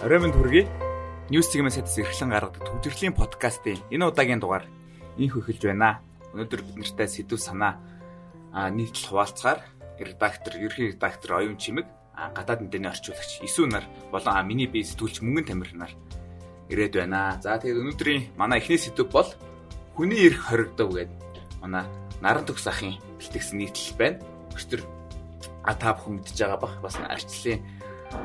Оройн төргий News segment сэдс эрхлэн гаргадаг төвжирлийн подкастын энэ удаагийн дугаар инх эхэлж байна. Өнөөдөр бид нартай сэдв санаа нийтлэл хуваалцгаар редактор, ерхий редактор Оюун Чимэг, гадаад мэдээний орчуулагч Исүү нар болон миний бие сэтгүүлч Мөнгөн Тамир нар ирээд байна. За тэгээд өнөөдрийн манай эхний сэдв бол хүний эрх хоригдов гэдэг манай наран төгс ахын бэлтгэсэн нийтлэл байна. Өчтөр а та бүхэн мэдж байгаа бах бас арчлалын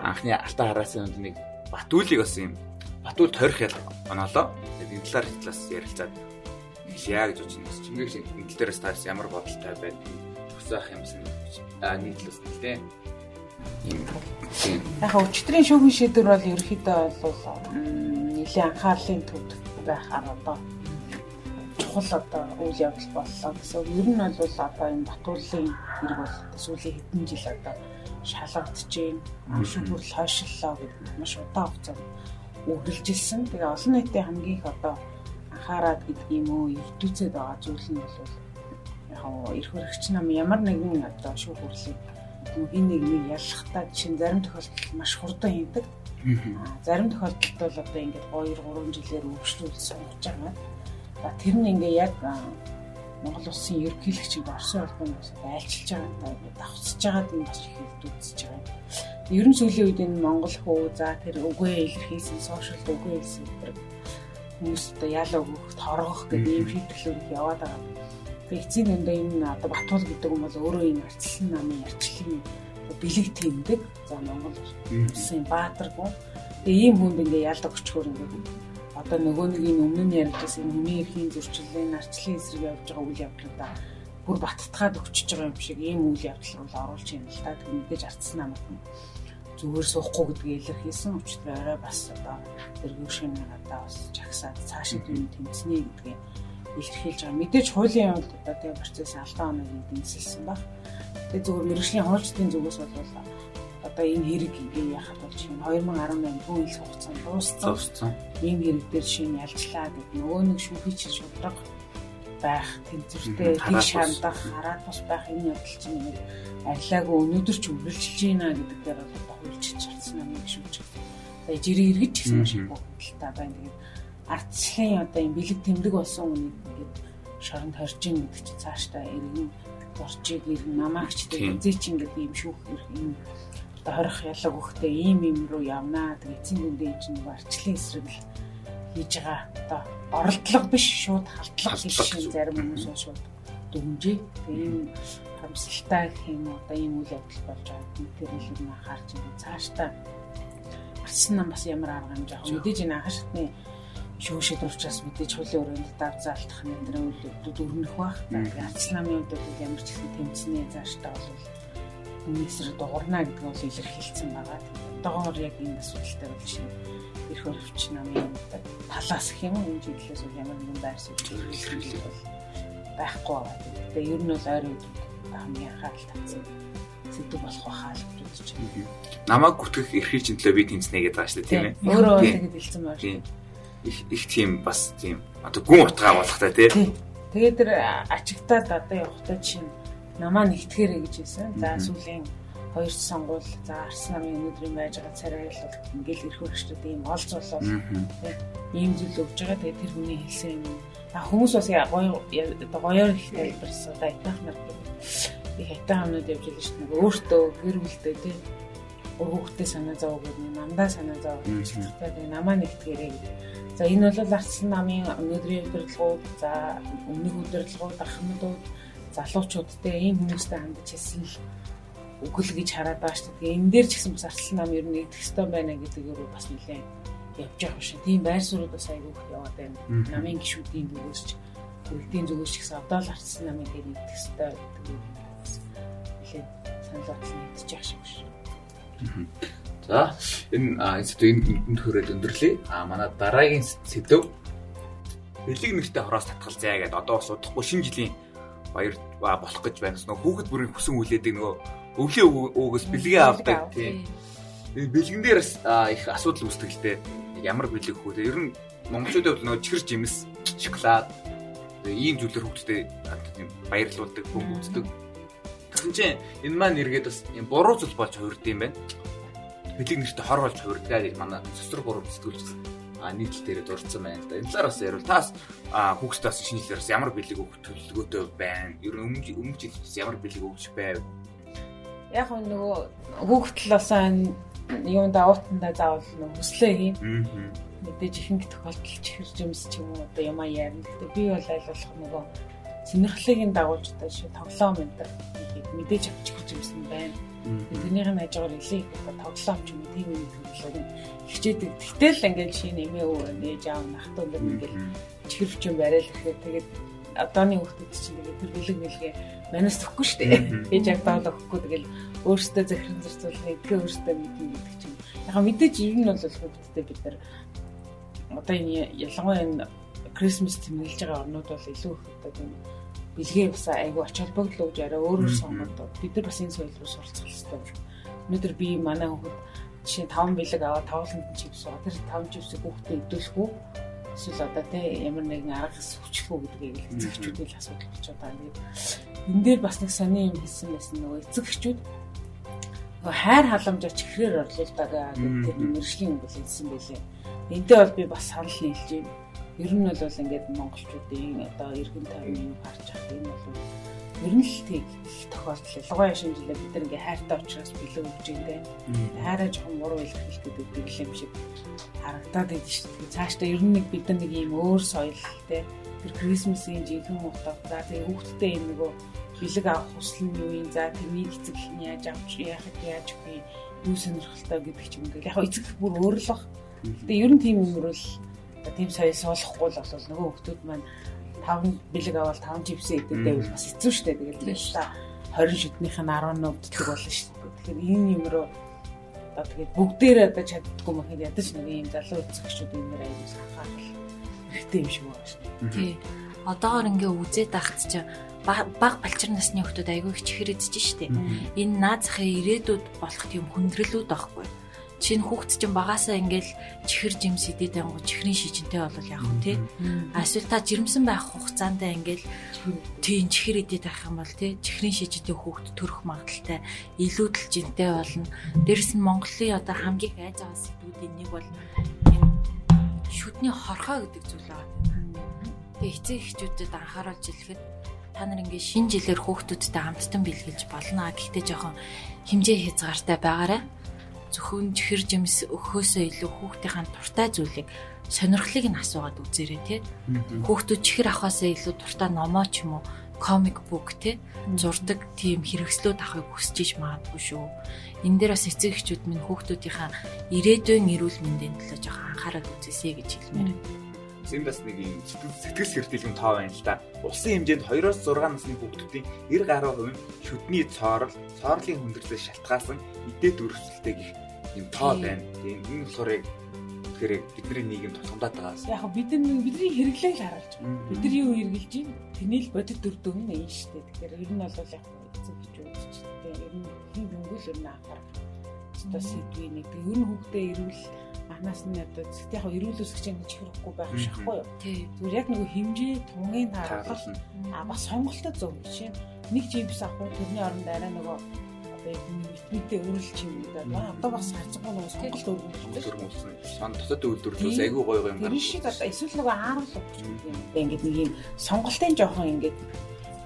анхны алтан хараасан нэг Батүүлийг бас юм Батүл тойрох ял оноолоо. Тэгээд энэ талаар талаас ярилцаад яа гэж бодож байна. Чингэр шиг энэ тал дээрээс таас ямар бодолтой байна. Төгсөх юмсан аа нийтлээс нь тийм. Яг өчтөрийн шүүхийн шийдвэр бол ерөөхдөө бол нэлийн анхаарлын төвд байхаар одоо чухал одоо үйл явдал боллоо гэсэн. Ер нь бол одоо энэ Батуулын хэрэг бол сүүлийн хэдэн жил одоо шалгагдж байна. Шүүх хүрэл хойшлолоо гэдэг маш удаан хугацаанд үргэлжилсэн. Тэгээ олон нийтийн хамгийн их одоо анхаарат гэдэг юм уу, өвдөөцөд байгаа зүйл нь бол яг эрх хөрөгч нам ямар нэгэн одоо шүүх хурлыг энэ нэг нэг яллахтаа жишээ зарим тохиолдолд маш хурдан хийдэг. Зарим тохиолдолд бол одоо ингээд 2 3 жилээр өвчлүүл сонгож байгаа. За тэр нь ингээ яг Монгол улсын ерөнхийлөгчийг Орсын улбанаас айлчилж байгаа давхцаж байгаад энэ бас их өвдөөцөж байгаа. Ер нь сүүлийн үед энэ Монгол хөө за тэр үгүй илэрхийлсэн сошиал үгүй хэлсэн тэр хүмүүс одоо яалаа өгөх, торгох гэдэг ийм шийдвэрлэл яваад байгаа. Тэгээ эцсийн дэндээ энэ одоо Батуул гэдэг юм бол өөрөө энэ арчилсан намын арчлалын бэлэг тэмдэг. За Монгол улсын баатаргүй. Тэгээ ийм хүнд ингээ яалаа өчгөр ингээ одоо нөгөө нэг энэ өмнө нь ярьжсэн хүний эрхийн зөрчлийн арчлалын эсрэг явж байгаа үйл явдлуудаа бүр баттгаад өгчөж байгаа юм шиг ийм үйл явдал руу оруулж юм л та тэг мэдээж ардсан намайг зүгээр суухгүй гэдгийг илэрхийлсэн учраас арай бас одоо зэрэг шинэ надаа бас жагсаад цаашид юм тэмцэнэ гэдгийг илэрхийлж байгаа. Мэдээж хуулийн хувьд одоо тийм процесс алдаа оногийн дэнсэлсэн баг. Тэгээ зүгээр мэрэгжлийн хуульчдын зүгээс бол одоо энэ хэрэг ингээ яхад болж юм 2018 хүн ил хугацаанд дууссан. Ийм хэрэг дээр шинэ ялжлаа гэдэг нөгөө нэг шүүхий чинь шудраг байх, тэнцвэртэй дэг шандах, хараад бас байх энэ явдал чинь нэг арилаагүй өнөөдөр ч үргэлжилж байна гэдэг дээр бол хуульчиж чадсан юм шиг шүүж. Тэгээ жирийн иргэж гисэн маш их бодолтой байна. Тэгээд ардчлалын одоо юм бэлэг тэмдэг болсон үнийг ингээд шоронд хорж ийн гэдэг чинь цаашдаа иргэн орчиг иргэн намаагч гэдэг зээ чи ингээд юм шүүх юм хорих ялаг өгөхтэй ийм юм руу явнаа. Тэгээд эцсийн дүндээ энэ чинь арчлалын эсрэг л хийж байгаа одоо оролдлого биш шууд халдлага гэж шин зарим хүмүүс шууд дүнжээ. Тэгээ ийм харамсалтай гэх юм одоо ийм үйл явдал болж байгаа. Тэр л юм анхаарч байгаа. Цаашдаа арсан нам бас ямар арга хэмжээ авах мэдээж энэ анхан шатны шүүшид уучраас мэдээж хуулийн өрөөнд давзаалтах нэмэр үйлдэлүүд өрнөх бах. Тэгээ арсан намын үед бол ямар ч гэсэн тэмцэнэ цаашдаа бол хүмүүсээр дуурна гэдэг нь илэрхийлсэн байгаа. Одоогоор яг энэ асуудалтай бол шинэ эрх хөрөвч намын талаас гэх юм энэ чиглэлээс ямар нэгэн байр суурь илэрхийлэх бол байхгүй байгаа. Тэгээ ер нь бол ойрын үед хамгийн анхаарал татсан сэдв болох байхаа л гэж байна. Намайг гүтгэх эрхийг чинь төлөө би тэмцэнэ гэдэг байгаа шүү дээ тийм ээ. Өөрөө тэгээд хэлсэн байна шүү. Их их тийм бас тийм одоо гүн утгаа болох та тийм. Тэгээд тэр ачигтаад одоо явахтай чинь намаа нэгтгэхэрэй гэж хэлсэн. За сүүлийн хоёр сонгуул за Арс намын өнөөдрийн байж байгаа царайлал ингээл эрх хөрөгчдөд ийм олз болол ийм зүйл өгж байгаа. Тэгээд тэр хүний хэлсэн юм. А хүмүүс бас гоё гоёор их тайлбарсан. Одоо итах нар их хайтан хамнууд явж байгаа шүү дээ. Өөртөө гэр бүлтэй тийм өргөхтэй санаа зов гэдэг нь намдаа санаа зов гэж хэлдэг. Намаа нэгтгээрэй гэдэг. За энэ бол арцсан намын өнөөдрийн удирдлагууд, за өмнөх удирдлагууд, ахмадууд, залуучуудтай ийм хүмүүстэй хандж хэлсэн л үгэл гэж хараад байгаа шүү дээ. Энэ дээр ч гэсэн бас арцсан нам ер нь идэх ёстой байна гэдгээр бас нэлээд явж байгаа шүү. Тийм байр суурьуд бас айгүй их яваад байна. Намын гişүүдийн зүгээс ч, үлдийн зүгээс ч гэсэн одоо л арцсан намын дээр идэх ёстой гэдэг нэлээд санал бодлоо мэдчих шиг шүү. За энэ сэдв энд хүрээд өндөрлөе. А манай дараагийн сэдв бэлэг нэртэй хороос татгал зай гэдэг одоо бас удахгүй шинэ жилийн баяр болох гэж байна. Нөгөө хүүхэд бүрийн хүсэн хүлээдэг нөгөө өвлийн өвгөөс бэлгээ авдаг тийм. Бэлгэн дээр их асуудал үүсдэг л дээ. Ямар бэлэг хөө. Ер нь монголчуудад нөгөө чихэр жимс, шоколад ийм зүйлэр хүүхдэд баярлуулдаг, бөмбөгддөг. Тэгсэн чинь энэ маань эргээд бас буруу зүйл болж хувирд юм байна. бэлэг нэртэй хор болж хувирдгаад манай цэцэр гурав сэтгүүлч а нийтлэл дээр дурдсан байна л да. Энэ талаар бас ярил. Таас хүүхдээ бас шинжилгээр ямар бэлэг өгөх төлөвлөгөөтэй байна? Ер нь өмнө өмнө жил ямар бэлэг өгч байв? Яг нөгөө хүүхдэл бас юун даваатандаа заавал хүслээ хийн. Мэдээж ихэнх тохиолдолд чихэр жимс ч юм уу одоо юм ярина. Гэхдээ би бол аль болох нөгөө сонирхлыг дагуулж одоо шүү тоглоом энэ мэдээж авчих жимс юм байна. Тэрнийх нь хажуугаар элийг тоглоом ч юм тийм юм хөдөлгөөг хичээдэг. Тэгтэл ингээд жишээ нь эмээ өвөө нээж аав нахтуу ингээд чихэрвч юм барайл гэхээр тэгээд одооны хүмүүс чинь тэгээд тэр бэлэг мэлгээ манаас төгөхгүй шүү дээ. Ээж агдаад өгөхгүй тэгэл өөртөө захиран зарцуулах эдгээ өөртөө мэднэ гэдэг чинь. Яг мэдээж ер нь бол хүмүүстэй бид нар одоо энэ ялангуяа энэ Christmas тэмдэглэж байгаа орнууд бол илүү их одоо тийм бэлгээ бас айгу ач холбогдол өгж арай өөр өөр сонгоод бид нар бас энэ соёл руу суралцах хэрэгтэй. Өнөөдөр би манай хүүхэд жишээ 5 бэлэг аваад 5 лэнтэн чипс уу тэр 5 чипсийг хүүхдэд үү эсвэл одоо тий ямар нэгэн арга сүвчлэх үү гэдгийг эцэгчүүд л асуудал болчиход байгаа. Тэгээд энэ дээр бас нэг сони юм хийсэн байсан нөгөө эцэгчүүд. Нөгөө хайр халамжаа чихрээр орлуулдаг гэдэг мэржлийн юм хэлсэн байлээ. Энтэй бол би бас санал нийлж байна Ер нь бол ингээд монголчуудын одоо эргэн тойрны юу гарч байгаа энэ бол ер нь л тийг тохиолдол. Ялангуяа шинжилгээ бид нар ингээ хайртай учраас бэлэг өгч ингээ хайраа жоохон муруу илэрхийлэх гэдэг юм шиг харагдаад байдаг шүү дээ. Цаашдаа ер нь нэг бид нар нэг ийм өөр соёлтэй тэр Крисмсийн жинхэнэ утга. За тэгээ хүүхдтэй юм нөгөө бэлэг авах хүсэл нь юу юм? За тэрнийг эцэг нь яаж авч яахад яаж өгье юу сонирхолтой гэдэг ч юм ингээл яг эцэг бүр өөр л баг. Тэгээ ер нь тийм юмрол тийм соёл суулгахгүй л бол нөгөө хүмүүс маань 5 бэлэг аваад 5 живсээ идэв байвал бас хэцүү шттэ тэгээд та 20 шиднийх нь 10 нөвддөг болно шүү дээ. Тэгэхээр энэ юм руу одоо тэгээд бүгдээрээ одоо чаддгүй махад ядаж нэг юм залуу эцэгчүүд энэ нэр аюул анхаарал хэрэгтэй юм шиг байна шүү дээ. Тий. Одоогор ингээ үзээд ахт чи баг балчир насны хүмүүс айгүй их чихэр идэж штэ. Энэ наад захын ирээдүйд болох тийм хүндрэлүүд байхгүй чинь хүүхд чинь багасаа ингээл чихэр жимс идэт ангу чихрийн шижинтэй бол яг хөө тий. Эсвэл та жирэмсэн байх хугацаанд ингээл тийм чихэр идэт байх юм бол тий чихрийн шижинтэй хүүхд төрөх магадaltaй илүү дэлжинтэй болно. Дээрэс нь Монголын одоо хамгийн айз байгаа сэдвүүдийн нэг бол энэ шүдний хорхоо гэдэг зүйл байна. Тэгээ эцэг эхчүүдэд анхааруулж хэлэхэд та нар ингээ шинэ жилээр хүүхдүүдтэй хамттан бэлгэлж болно. Гэхдээ жоохон хэмжээ хязгаартай байгаарай зөвхөн чихэр жимс өхөөсөө илүү хүүхдийн дуртай зүйлийг сонирхлыг нь асуугаад үзээрэй тий. Хүүхдүүд чихэр авахаасаа илүү дуртай номоо ч юм уу комик бук тий зурдаг тийм хэрэгслүүд авахыг хүсэж иж магадгүй шүү. Энэ дээр бас эцэг эхчүүд минь хүүхдүүдийнхаа ирээдүйн эрүүл мэндийн төлөө жоохон анхаарал үзээсэй гэж хэлмээр байна. Энэ бас нэг юм сэтгэл сэрдэлгэн тоо байна л да. Улсын хэмжээнд 2-6 насны хүүхдүүдийн 90 гаруй хувь шүдний цоорол, цоорлын хүндрэлээс шалтгаалсан эдээд өрсөлдөг их юм тоо байна. Тийм энэ болохоор яг тэгэхээр бидний нийгэм тулгамдаад байгаас. Яг бид нар бидний хэрэглээг л харуулж байгаа. Бид нар юу хэрэгжилж байна? Тэний л бодит дүр дүн нь энэ шүү дээ. Тэгэхээр ер нь бол яг эцэг хичүүд ч тийм ер нь хин дөнгөл ер нь анхаарах. Одоо сэдвээ нэг ер нь хүүхдээ ирүүл анаас нь одоо зөвхөн яг эрүүл өсгч юм чихрэхгүй байх шахгүй юу. Зүгээр яг нэг хэмжээ тунгийн тааруулах а бас сонголтоо зөв жишээ. Нэг жипс авах тэрний оронд арай нөгөө витаминтэй өөрлөж юм даа. Одоо бас харцгүй нэг сонголт өргөмөлсөн. Сан тосод үйлдвэрлэлээс айгүй гоё гоё юм байна. Тэр шиг одоо эсвэл нөгөө ааруул өгч юм. Ингээд нэг юм сонголтын жоохон ингээд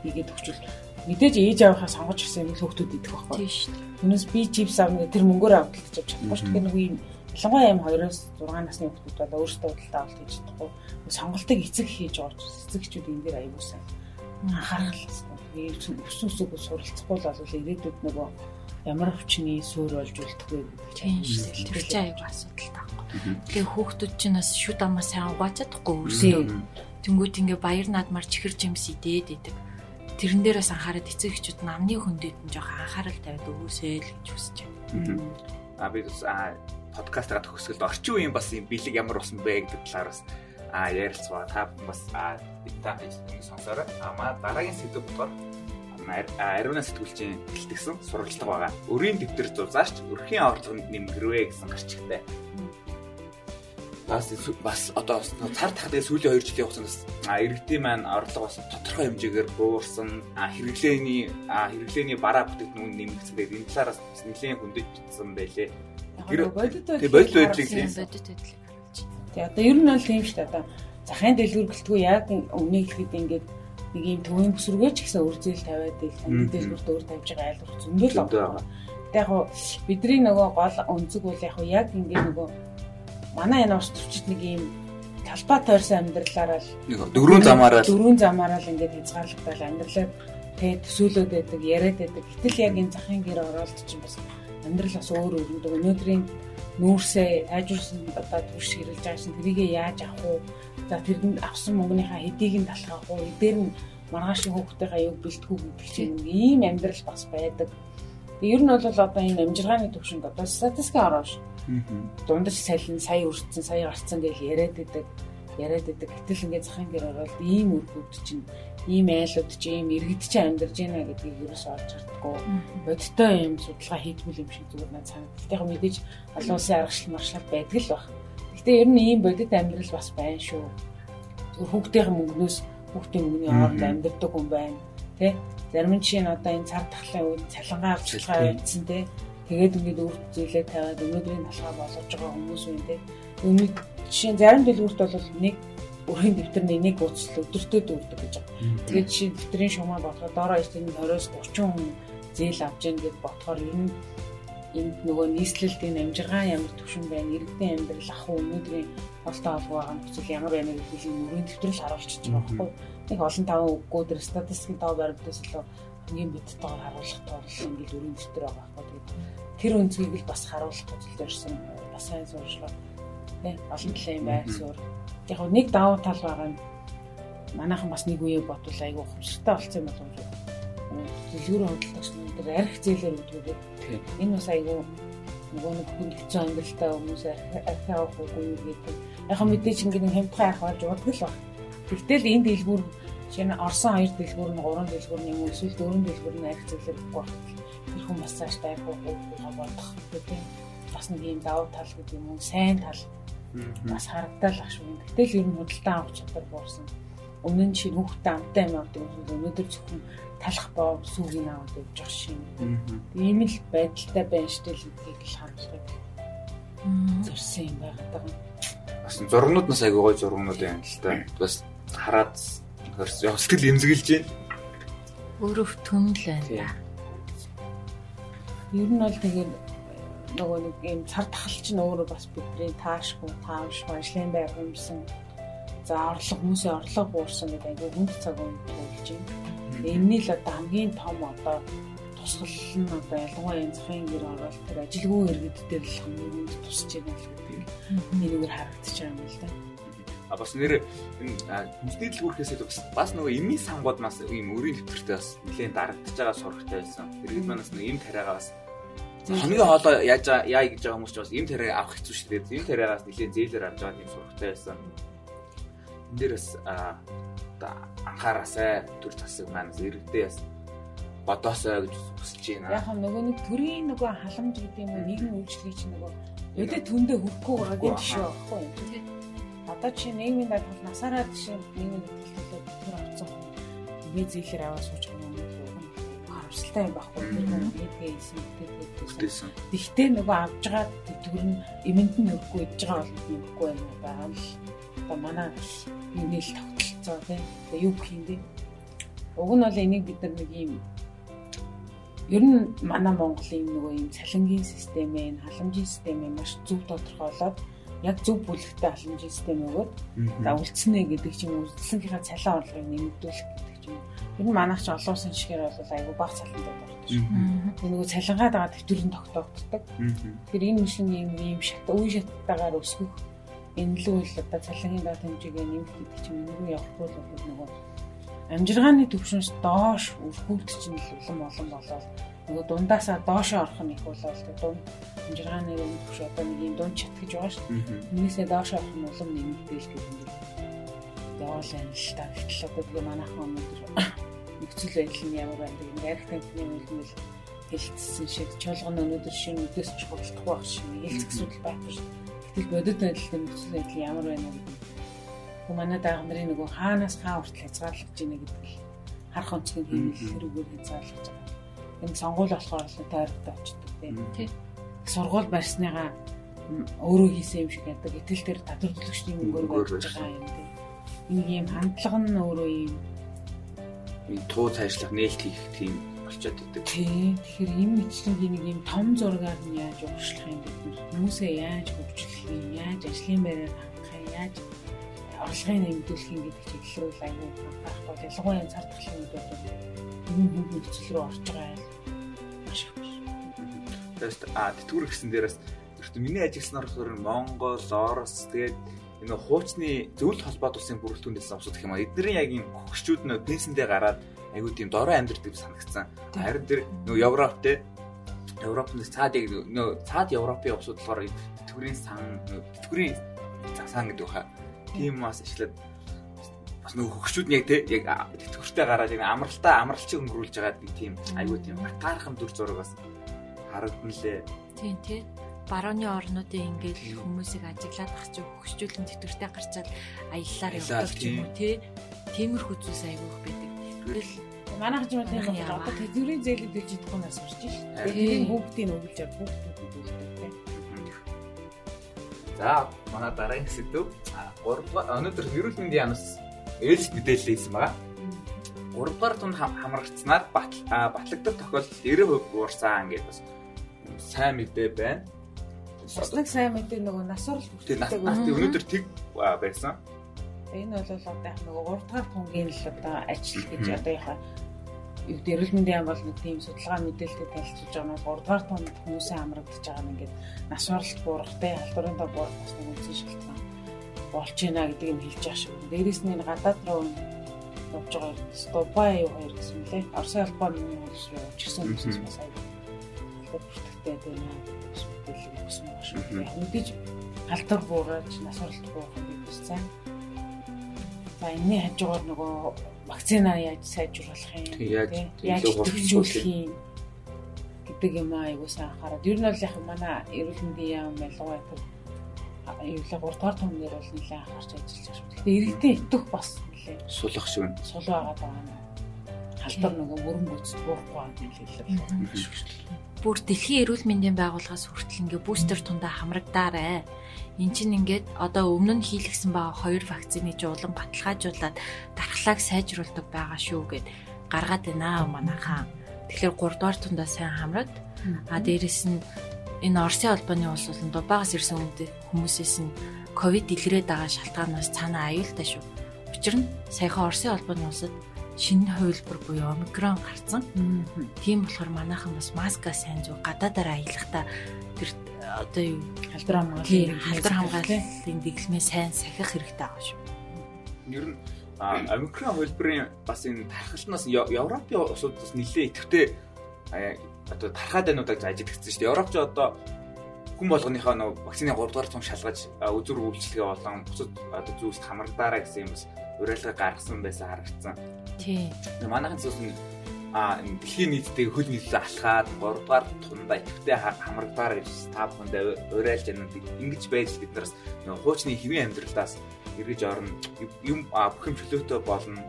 хийгээд өгчүүл мэдээж ээж аваахаа сонгож ирсэн юм хүүхдүүд идэх байхгүй. Тийм шүү дээ. Түүнээс би чипс авна тэр мөнгөөр авдалж авч чадахгүй шүү. Тэгэхээр нөгөө юм ялангуяа юм 2-оос 6 насны хүүхдүүд бол өөрсдөө худалдаа авалт хийж чадахгүй. Сонголтыг эцэг хийж орж эцэгчүүд энэ дээр аюулсан анхаарал өвсөн үсэг суралцахгүй л бол ирээдүйд нөгөө ямар хүчний суур болж үлдэх вэ гэдэг чинь шүү дээ. Тэр чинь аюул асуудал таахгүй. Тэгээ хүүхдүүд чинь бас шүд амаа сайн угаачаадахгүй өөрсдөө. Тэнгүүт ингээ баяр наадмаар чихэр жимс идээд идэг. Тэрэн дээрээс анхаарал эцэг эхчүүд намны хөндөд нь жоох анхаарал тавиад өгөөсэй л гэж хүсэж байна. А би бас подкастаа төгсгөлд орчин үеийн бас юм бэлэг ямар болсон бэ гэдэг талаар бас а ярилцгаа. Та бас та энэ сонсороо. Ама дараагийн сэдв болохоор ариуна сэтгүүлчийн бэлтгэсэн сурвалжлага байгаа. Өрийн дэвтэр зурзаач өрхийн орлогонд нэмгэрвэ гэсэн гарчигтай. Бас бас одоо цар тахтай сүүлийн 2 жилийн хугацаанд а иргэдийн маань орлого бас тодорхой хэмжээгээр буурсан а хэрэглээний а хэрэглээний бараа бүтээгдэхүүн нэмэгдсэн. Тэгээд энэ талаараас нэлийн хөндөж бичсэн байлээ. Яг бодит байдлыг бодит байдлыг Тэг одоо ер нь бол тийм шүү дээ. Одоо захын дэлгүүр гэлтгүй яг өмнө хэлэхэд ингээд нэг юм төвийн бүсрүүгээ ч гэсэн үрзэл тавиад ил Мгм. танд дэлгүүрт өөр тавьж байгаа айлгуур зөндөл Зөндөө байгаа. Тэг яг бидний нөгөө гол өнцөг бол яг ингээд нөгөө манай энэ ус төвчд нэг юм талбай тойрсон амьдралаараа л дөрвөн замаараа дөрвөн замаараа л ингээд хязгаарлагдал амьдралаа тэг төсөөлөд байдаг, яриад байдаг. Гэтэл яг энэ захын гэр оролт чинь бас амьдрал бас өөр өрнөдөг. Өнөөдрийн нүүрсээ тайжуулсан одоо түвш хэрэлж байгаа чинь тэрийг яаж авах вэ? За тэрэнд авсан мөнгөнийхөө хэдийг нь талхах уу? Эдгээр нь маргааш хүүхдийнхээ юг бэлтгүү гэдэг чинь ийм амьдрал бас байдаг. Ер нь бол одоо энэ амжиргааны төвшөнд одоо статистик ороош дундаж салин сая өрцөн сая гарцсан гэж яриад байдаг яриад байдаг. Гэтэл ингээд захын гэр ороод ийм үргүүд чинь ийм айлууд чинь ийм иргэд чинь амьдарч байна гэдгийг ерөөс олж хардггүй. Бодтой юм судалгаа хийдгүүл юм шиг зүгээр надад санагдав. Тэгэх мэдээж олон улсын аргачлал маршлал байдаг л баг. Гэхдээ ер нь ийм бодит амьдрал бас байна шүү. Хүүхдийн мөнгнөөс хүүхдийн мөнгөний оронд амьдардаг хүн байна. Тэ? Зарим жишээ нь одоо энэ цар тахлын үед цалингаа авчилгаа явуулсан тэ. Тэгээд ингээд өөрт зээлээ тавиад өнөөдрийн талхаа болгож байгаа хүмүүс үн тэ. Өмнө жишээ зарим дэлгүүрт бол нэг өрхийн дэвтэрний нэг ууцл өдөртөө дүүрдэг гэж байгаа. Тэгээд жишээ нь дэвтрийн шумаа бодоход доороо ирсэн 20-оос 30 хүн зээл авч яах гэд бодохоор нь энд нөгөө нийслэлтийн амжиргаан ямар төвшин байна, иргэдийн амьдрал ах өнөөдрийн олтоо олгоо байгаа нөхцөл ямар байна гэдгийг нүрийн дэвтрэл харуулчихж байгаа байхгүй. Нэг олон таван үггүй дэр статистикийн тав баримтаас илүү хамгийн бидтэйгээр харуулах тоорлол ингээд өрийн дэвтэр байгаа байхгүй. Тэгээд тэр өнцгийг л бас харуулах гэж ирсэн бас сайн суурьшлаа. Тэ олон талын байр суурь. Яг нэг давуу тал байгаа нь манайхан бас нэг үеэ бодвол айгүй ухамсартай болсон юм болов уу? Дэлгүүрийн худалдагч нар арх зээлээр өгдөг. Энэ бас айгүй нөгөө нэг хүн хэцүү амьдралтай хүмүүс арх авах үгүй гэдэг. Яг мэдээч ингээд хямдхан арх болж урдаг л баг. Тэгтэл энэ дэлгүүр шинэ Орсон хоёр дэлгүүр нь гурван дэлгүүр нь юм эсвэл дөрвөн дэлгүүр нь арх зээлээр өгөх байх. Тэр хүн бас цааш арх авах бодох гэдэг. Бас нэг юм давуу тал гэдэг юм уу сайн тал бас харагдал ах шүү. Гэтэл ер нь худалдан авах чадвар буурсан. Өмнө нь чинь хүүхдээ амтай юм авдаг юм өнөөдөр зөвхөн талах боо сүүгийг аваад явж байгаа шин. Ийм л байдалтай байна штэ л гэдгийг л харуулах зорьсон юм байгаад байгаа. бас зургнууд нас айгүй гой зургнууд байна л та. Бас хараад хөрс яг сэтгэл эмзэглэж байна. Өөрөө төмөл байна. Ер нь бол тэгээд нөгөө нэг юм цар тахал чинь өөрөө бас бидний таашгүй, таавшгүй ажлын байр юмсан. За орлого хүмүүсийн орлого буурсан гэдэг айгүй хүнд цаг үе болж байна. Энэний л одоо хамгийн том одоо тусгал нь одоо ялангуяа энэ захын гэр ороод тэр ажилгүй иргэд дээр л хамгийн хүнд тусч байгаа л гэдэг. Энэгээр харагдаж байгаа юм л да. А бас нэр энэ хүнсний дэлгүүрхээс бас бас нөгөө эмийн сангууд нас ийм өрийн төвтөртэй бас нэлээд дарагдж байгаа сурагтай байсан. Иргэд манаас нэг эм тариагаа бас хоногийн хоолоо яаж яа гэж байгаа хүмүүс ч бас эм тариа авах хэцүү шүү дээ. Эм тариагаас нэлээд зээлэр авч байгаа тийм сурагтай байсан. Энд дээр бас аа одоо анхаараасай төр засаг маань иргэдээ бас бодоосоо гэж хүсэж байна. Яг нь нөгөө нэг төрийн нөгөө халамж гэдэг юм уу нийгмийн үйлчлэгийг чинь нөгөө өдөө төндөө хөрөхгүй байгаа гэдэг шүү байхгүй юу? Одоо чи нийгмийн даатгал насаараа жишээ нийгмийн даатгалтай төр авцсан виз зээлэр аваад сууж юм? Харамсалтай юм байхгүй юу? Тэр хүн бидгээ хийсэн. Бүтээсэн. Тэгтээ нөгөө авж байгаа төр нь эмэнд нь өгөхгүй идж байгаа бол өгөхгүй уу байгаа л одоо манай юуны л тогтолцоо тийм юу гэх юм бэ? Уг нь бол энийг бид нар нэг юм ер нь манай Монголын нөгөө юм цалингийн системээ, халамжийн системээ маш зөв тодорхойлоод яг зөв бүлэгтэй халамжийн систем өгөөд за үлдснэ гэдэг чинь үлдсэнийхээ цалин орлогыг нэмэгдүүлэх гэдэг чинь ер нь манайх ч олон улсын шигээр бол айгүй бага цалинтай шүү. Тэр нөгөө цалингаад байгаа төвтөрийн тогтоогддог. Тэгэхээр энэ мишин юм юм шат үе шаттайгаар өсгөх энэ л үйл одоо цалингийн доод хэмжээгээ нэмэх гэдэг чинь энэгүй явахгүй л бол нөгөө амжиргааны төвшинс доош өрхүүлт чинь л улам олон болоод нөгөө дундаасаа доошоо орох нь их болоо л дунд амжиргааны төвш одоо нэг юм дунд чат гэж байгаа шүү дээ. Тэрнээсээ доошоо орох нь улам нэмэгдээл гэх юм. Яваал юм л та. Гэтэл одоо тэгээ манайхан өнөөдөр нөхцөл байдал нь ямар байна гэдэг дайрах тамхины үйлмэл хэлцсэн шиг чуулган өнөөдөр шинэ үдээс ч хуралдахгүй байх шиг хэлцэх асуудал байхгүй шүү. Гэтэл бодит байдлын нөхцөл байдал ямар байна гэдэг Гэхдээ манай даагаар нарын нөгөө хаанаас хаа хүртэл хязгаарлаж байна гэдэг л харах онцгийн хэмэл хэрүүгээр хязгаарлаж байгаа. Энэ сонгуул болохоор л тойрогтой очдөг тийм. Сургууль барьсныгаа өөрөө хийсэн юм шиг яадаг. Итэл тэр татварлуулагчдын мөнгөөр барьж байгаа юм тийм. Нэг юм хандлага нь өөрөө юм туу цаашлах нээлт хийх тийм болчиход идэг. Тий. Тэгэхээр энэ мэтлэгийн нэг юм том зургаар нь яаж урагшлах юм бэ? Хүмүүсээ яаж хөгжүүлэх юм, яаж ажлын байраар хангах юм, яаж орлогын нэмэгдүүлэх юм гэдэг чиглэл рүү аягүй анхаарах бол ялангуяа цар тахлын үед бол энэ хүн нөхцөл рүү орж байгаа юм. Маш их биш. Тэст а тэтгэвэр гэсэн дээрээс ерөөхдөө миний ажилласан орохоор Монгол, Орос тэгээд энэ хуучны зөвлөлт холбоот улсын бүрэлдэхүүнээс авсах юм а эдгээр яг юм хөгшчүүд нөө пенсэндээ гараад айгүй тийм дорой амьдрдаг санагдсан. Харин тэр нөө Европ те Европын цаадыг нөө цаад Европын улсууд болохоор тэтгэврийн сан тэтгэврийн сан гэдэг хаа тийм бас ашиглаад бас нөгөө хөгшүүд нь яг те яг тэтгэвртэй гараад яг амралтаа амралчиг өнгөрүүлж байгаа нэг тийм айгүй тийм батаархан дүр зураг бас харагдан лээ. Тийм тий. Барууны орнуудын ингээд хүмүүсийг ажиглаад ах чи хөгшчүүлэн тэтгэвртэй гарчаад аяллаар явдаг ч юм уу тий. Тиймэрхүү зүйлс айгүй их байдаг. Тэгэл манайх ч бол яг одоо тэтгэврийн зээлүүд хэлж чадахгүй нас урч ш. Тэгээд бүгдийг өгүүлж авах бүгдүүд өгүүлдэг. За манай дараагийн сэдв 3 дугаар өнөөдөр эрүүл мэндийн яамс ээлж мэдээлэл хийсэн байгаа. 3 дугаар тунд хамрагдсанаар батлагдах тохиолдолд 90% буурсан гэдээ бас сайн мэдээ байна. Бас сайн мэдээ нөгөө насвар л бүгдээ өнөөдөр тэг байсан. Энэ бол одоо яг нөгөө 3 дугаар тунгийн л одоо ажил гэж одоо яхаа юу гэдэг эрүүл мэндийн яам бол нэг тийм судалгаа мэдээлэлтэй танилцуулж байгаа нь 3 дугаар тунд хүмүүсийн амрагдаж байгаа нь ингээд нас баралт буурахтай халдварын доо буурах бас нэг үнсэн шалтгаан болж байна гэдгийг нь хэлж байгаа шүү. Дээрээс нь гадаад руу явж байгаа Дубай юу хоёр гэсэн лээ. Орсын албаны улс руу явж гисэн хүмүүс бас аяа. Бүртгэгтэй байна. Мэдээлэл өгсөн байна шүү. Мэдээж халдвар буураж нас баралт буурах гэдэг бас сайн. За энэний хажуугаар нөгөө вакцина яаж сайжруулах юм яаж төвчүүлэх юм гэдэг юм айгуу сайн анхаарал. Ер нь бол яг манай эрүүл мэндийн яам ялгаатай тэр аюулаа 3 дугаар түмнэр бол нэлээд анхаарч ажиллаж шүү. Гэхдээ иргэдийн итэх бас нэлээд сулах шиг байна. Сул байгаа даа. Халдвар нөгөө мөрөн гүйцэд буухгүй юм хэлээ. Бүр дэлхийн эрүүл мэндийн байгууллагаас хүртэл ингээ бустер тундаа хамрагдаарэ. Эн чинь ингээд одоо өмнө нь хийлгсэн байгаа хоёр вакцины жуулан баталгаажуулаад дархлааг сайжруулдаг байгаа шүү гэд гаргаад байна манайхаа. Тэгэхээр 3 дугаар тундаа сайн хамраад а дээрэс нь энэ Оросын албаны улс болон Дубайгаас ирсэн хүмүүсээс нь ковид илрээд байгаа шалтгаанаас цаана аюултай шүү. Учир нь саяхан Оросын албаны улсад шинэ хувилбар буюу омикрон гарсан. Тийм болохоор манайхан бас маска сайн зүг гадаадаар аялахдаа тэр одоо юу халдвар хамгааллын халдвар хамгааллын дэглэмээ сайн сахих хэрэгтэй байгаа шүү. Ер нь омикрон хөлбөрийн бас энэ тархалтнаас Европын улсуудаас нэлээд идэвхтэй одоо тархаад байнуудыг ажиглагдсан шүү дээ. Европч одоо хүн болгоныхоо нөө вакцины 3 дугаар цом шалгаж үзүр үйлчлэгээ болон бусад одоо зүйлс хамрагдаараа гэсэн юм бас уриалга гаргасан байсан харагдсан. Тийм. Манайхан зүйлс нь а дэлхийн нийтдээ хөл нийтлээ алхаад 3 дугаар тундаа идэвхтэй хамрагдаар гэж та бүхэнд уриалж яана ингэж байж бид нараас хуучны хэвийн амьдралаас эргэж орно юм бүх юм чөлөөтэй болно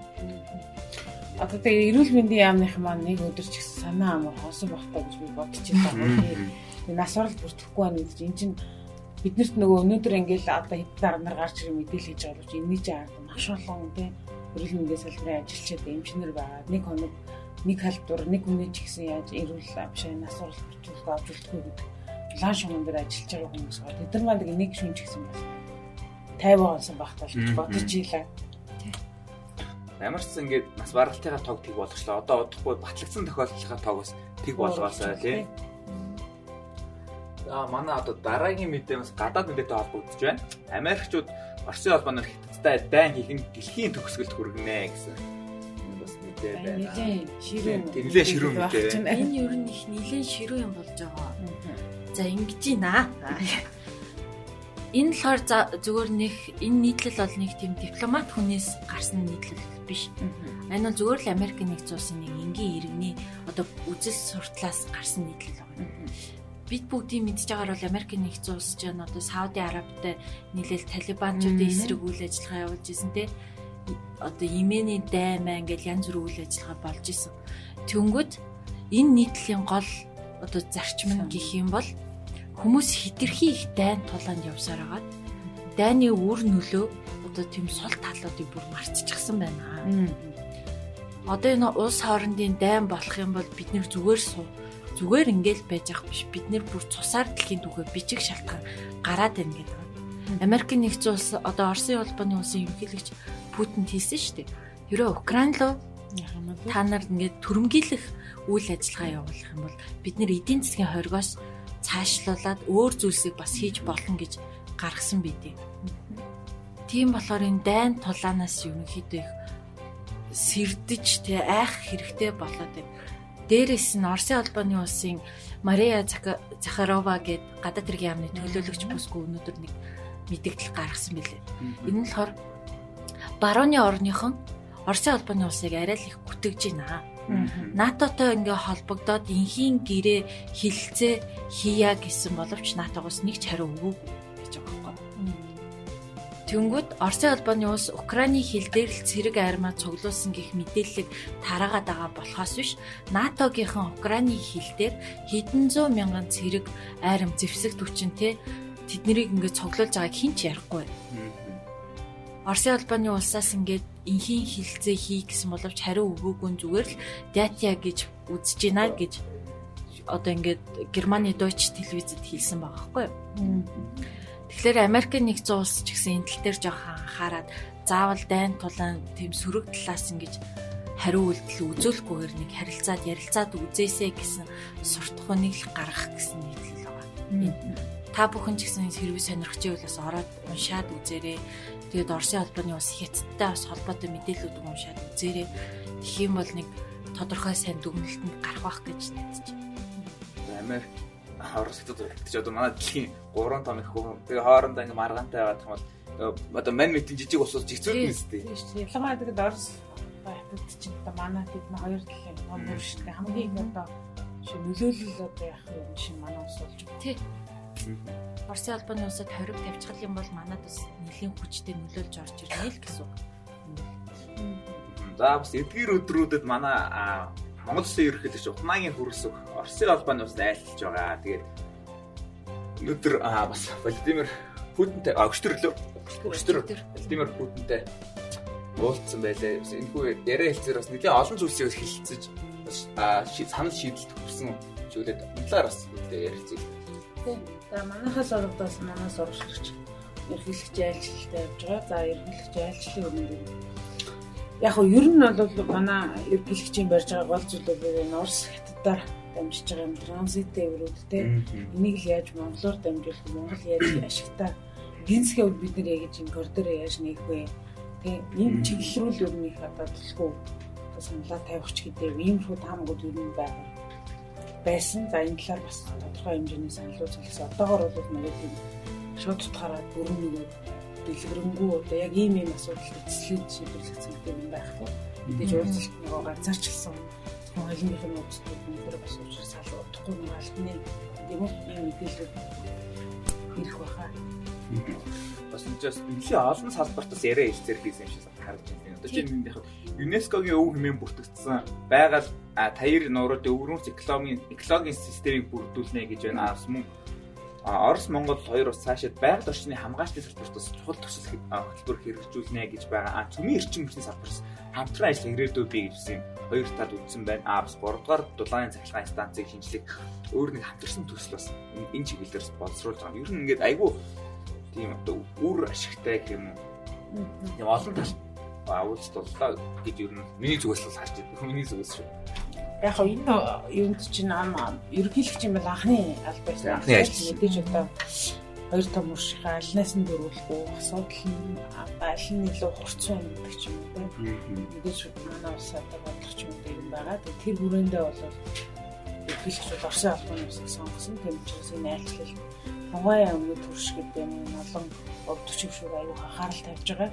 Одоо тэгээ эрүүл мэндийн яамных маань нэг өдөр ч гэсэн санаа амар хоосон багтаа гэж би бодож байгаа. Тэгээ нас барал бүртгэхгүй байна гэж эн чинь биднэрт нөгөө өнөөдөр ингээл одоо хэд дараа нар гарч ирэх мэдээлэл хийж байгаа бол энэний чинь ард маш олон тийм эрүүл мэндийн салбарын ажилчид эмчнэр байгаа. Нэг хоног нэг халдвар нэг хүний ч гэсэн яаж эрүүл нас барал бүртгэх авч үлдэхгүй гэдэг лан шугам дээр ажиллаж байгаа хүмүүс байгаа. Тэд нар маань нэг шүнж гэсэн бас 50 онсон багтаа л бодож ийлээ. Ямар ч ингээд нас баралтайгаар тог тийг болгочлоо. Одоо удахгүй батлагдсан тохиолдлынхаа тог бас тиг болгоосоо тий. Манай одоо дараагийн мэдээ бас гадаад мэдээтэй холбогдож байна. Америкчууд Оросын холбооноор хятадтай дайн хийх нь дэлхийн төгсгөлд хүргэнэ гэсэн бас мэдээ байна. Нилээн ширүүн. Мэдээ. Энэ ер нь их нилээн ширүүн юм болж байгаа. За ингэж байна энэ болохоор зүгээр нэг энэ нийтлэл бол нэг тийм дипломат хүнээс гарсан нийтлэл биш. Энэ нь зүгээр л Америкийн нэгдсэн улсын нэг энгийн иргэний одоо үзэл суртлаас гарсан нийтлэл байна. Бид бүгдийн мэдж байгаагаар бол Америкийн нэгдсэн улс ч одоо Сауди Арабтай нийлээл Талибанчуудын эсрэг үйл ажиллагаа явуулж исэн те. Одоо Йемений даймаа ингээл янз бүр үйл ажиллагаа болж исэн. Тэнгүүд энэ нийтлэлийн гол одоо зарчим нь гэх юм бол хүмүүс хитрхи их дайн тулаанд явсаар агаад дайны үр нөлөө одоо тийм сул талуудыг бүр марцчихсан байна. Одоо энэ улс хоорондын дайн болох юм бол бид нэр зүгээр суу зүгээр ингээл байж ах биш бид нэр бүр цусаар дэлхийн түүхээ бичиг шалтгаан гараад байна гэдэг. Америкийн нэгдсэн улс одоо Оросын улбаны улсын ерөнхийлөгч Путин хэлсэн шүү дээ. Ерөө Украин руу та нар ингээд төрөмгийлэх үйл ажиллагаа явуулах юм бол бид нэр эдийн засгийн хоригоос цаашлуулад өөр зүйлсийг бас хийж болно гэж гаргасан байдیں۔ Тийм болохоор энэ дайн тулаанаас ерөнхийдөө их сэрдэж тэ айх хэрэгтэй болоод байна. Дээрээс нь Оросын албаны улсын Мария Захарова гээд гадаад хэргийн яамны төлөөлөгч бүсгүй өнөөдөр нэг мэдээлэл гаргасан билээ. Энэ нь болохоор барууны орныхон Оросын албаны улсыг арай л их гүтгэж байна. НАТОтой ингээ холбогдоод инхийн гэрээ хилцээ хийя гэсэн боловч НАТОгоос нэг ч хариу өгөөгүй. Тэнгүүд Оросын албаны улс Украины хил дээр л цэрэг армаа цуглуулсан гэх мэдээллийг тараагаад байгаа болохоос биш НАТОгийнхан Украины хил дээр хэдэн зуун мянган цэрэг арим зэвсэг түвшинтэй тэднийг ингээд цуглуулж байгааг хэн ч ярихгүй. Оросын албаны улсаас ингээд инхийн хилцээ хий гэсэн боловч хариу өгөөгүй зүгээр л датя гэж үзэж байна гэж одоо ингээд Германы Deutsche телевизэд хэлсэн байгаа юу. Тэгэхээр Америкийн нэгдсэн улс ч гэсэн энэ тал дээр жоохон анхаарад заавал дайн тулаан тийм сөрөг талаас ингэж хариу үйлдэл үзүүлэхгүйгээр нэг харилцаад ярилцаад үзээсэй гэсэн суртахуун нэг л гаргах гэсэн нийтлэл байгаа та бүхэн ч гэсэн хэрвээ сонирхож байвал бас ороод уншаад үзээрэй. Тэгээд Оросын холбооны бас хятадтай бас холбоотой мэдээллүүд уншаад үзээрэй. Тэгэх юм бол нэг тодорхой сайн дүгнэлтэнд гарах байх гэж найдаж байна. Америк Орос хятад гэж одоо манай дэлхийн 3 том их хүн тэгээ хоорондоо ингээ маргаантай байгаа юм бол одоо мань мэтийн жижиг усууд жигцүүл нэстэй. Тийм шүү. Ялангуяа тэгээд Орос хятад чинь одоо манай хэд нэг хоёр дэлхийн том бүр шүү дээ. Хамгийн одоо нөлөөлөл одоо яах юм шиг манай ус болж байна. Тийм Оросын албаны улсад хориг тавьчихл юм бол манад бас нэлийн хүчтэй нөлөөлж орж ирнэ л гэсэн үг. За бас эдгээр өдрүүдэд манай Монгол Улсын ерөнхийлөгч Ухмаагийн хөрөлсөг Оросын албаны улсад айлтж байгаа. Тэгээд өнөөдөр бас Владимир Путинтэй өгчтөр лөө өгчтөр Владимир Путинтэй уулзсан байлаа. Энэ хүү яриа хэлцээр бас нэлийн олон зүйлсийг хэлэлцэж санал шийдэлт өгсөн зүйлээд талаар бас ярилцъя. Тийм. За манайхаас орогдоос манай сурагчлагч ерхийлэгч айлчлалтай явж байгаа. За ерхийлэгч айлчлалын өмнө яг хөө ер нь бол манай ерхийлэгчийн барьж байгаа гол зүйлүүд энэ Орос хятадаар дамжиж байгаа юм. Транзиттэй өрөөд те. Энийг л яаж монголоор дамжуулах монгол яаж ашигтай гинсгээ бид нэр яаж энэ коридор яаж нээх вэ? Тийм ийм чиглэлрүүл ер нь их одоо төлхөө саналаа тавих ч гэдэг ийм шүү таамагуд ер нь байгаа байсан. За энэ талаар бас тодорхой хэмжээний санал үзүүлсэн. Одоогор бол нөгөө тийм шууд тутгаараа бүрэн нөгөө дэлгэрэнгүй одоо яг ийм ийм асуудал эцэслээд шийдвэрлэх зүйтэй юм байхгүй. Мэдээж уулзалт нөгөө ганцаарчлсан зөвхөн хайлмын нууцтууд нэр бас уучрах салуу утгагүй нэг албаны юм уу ийм мэдээлэл ирэх баха. Бас нэгээс нэлээ олон салбартаас яриа хэлцээр хийсэн юм шиг харагдаж байна. Одоо чинь энэ яг ЮНЕСКОгийн өв хэмээн бүртгэгдсэн байгаль таяр нууруудын өвөрмөц экологийн экологийн системийг бүрдүүлнэ гэж байна. Бас мөн Орос Монгол хоёр улс цаашид байгаль орчны хамгаалалтын салбартаас чухал төсөл хөтөлбөр хэрэгжүүлнэ гэж байгаа. А цөмийн эрчим хүчний салбараас хамтран ажил ирээдүй бий гэсэн хоёр тал үздсэн байна. А бас 3 дугаар дулааны цахилгаан станцыг шинжлэх өөр нэг хамтарсан төсөл бас энэ чиглэлээр боловсруулж байгаа. Ер нь ингээд айгүй тийм одоо үр ашигтай юм уу. Тийм олон тал уулзалт боллоо гэж ер нь миний зүгээс л харж байна. Миний зүгээс шүү. Яг хоо энэ юунд чинь ам ерөнхийлөгч юм бол анхны аль байсан. Мэдээж одоо хоёр том уршиг альнаас нь дөрвөлгүй асуудал нь аль нь илүү хурцсан юм гэдэг ч юм уу тийм. Мэдээж манай улсад бодлого ч юм уу юм байгаа. Тэр хүрээндээ бол ерөнхийлөгч бол Оросын албаны усыг сонгосон. Тийм учраас энэ айлчлал Монгол өмнөд төрш гэдэг юм олон өвд төвшөр аюу анхаарал тавьж байгаа.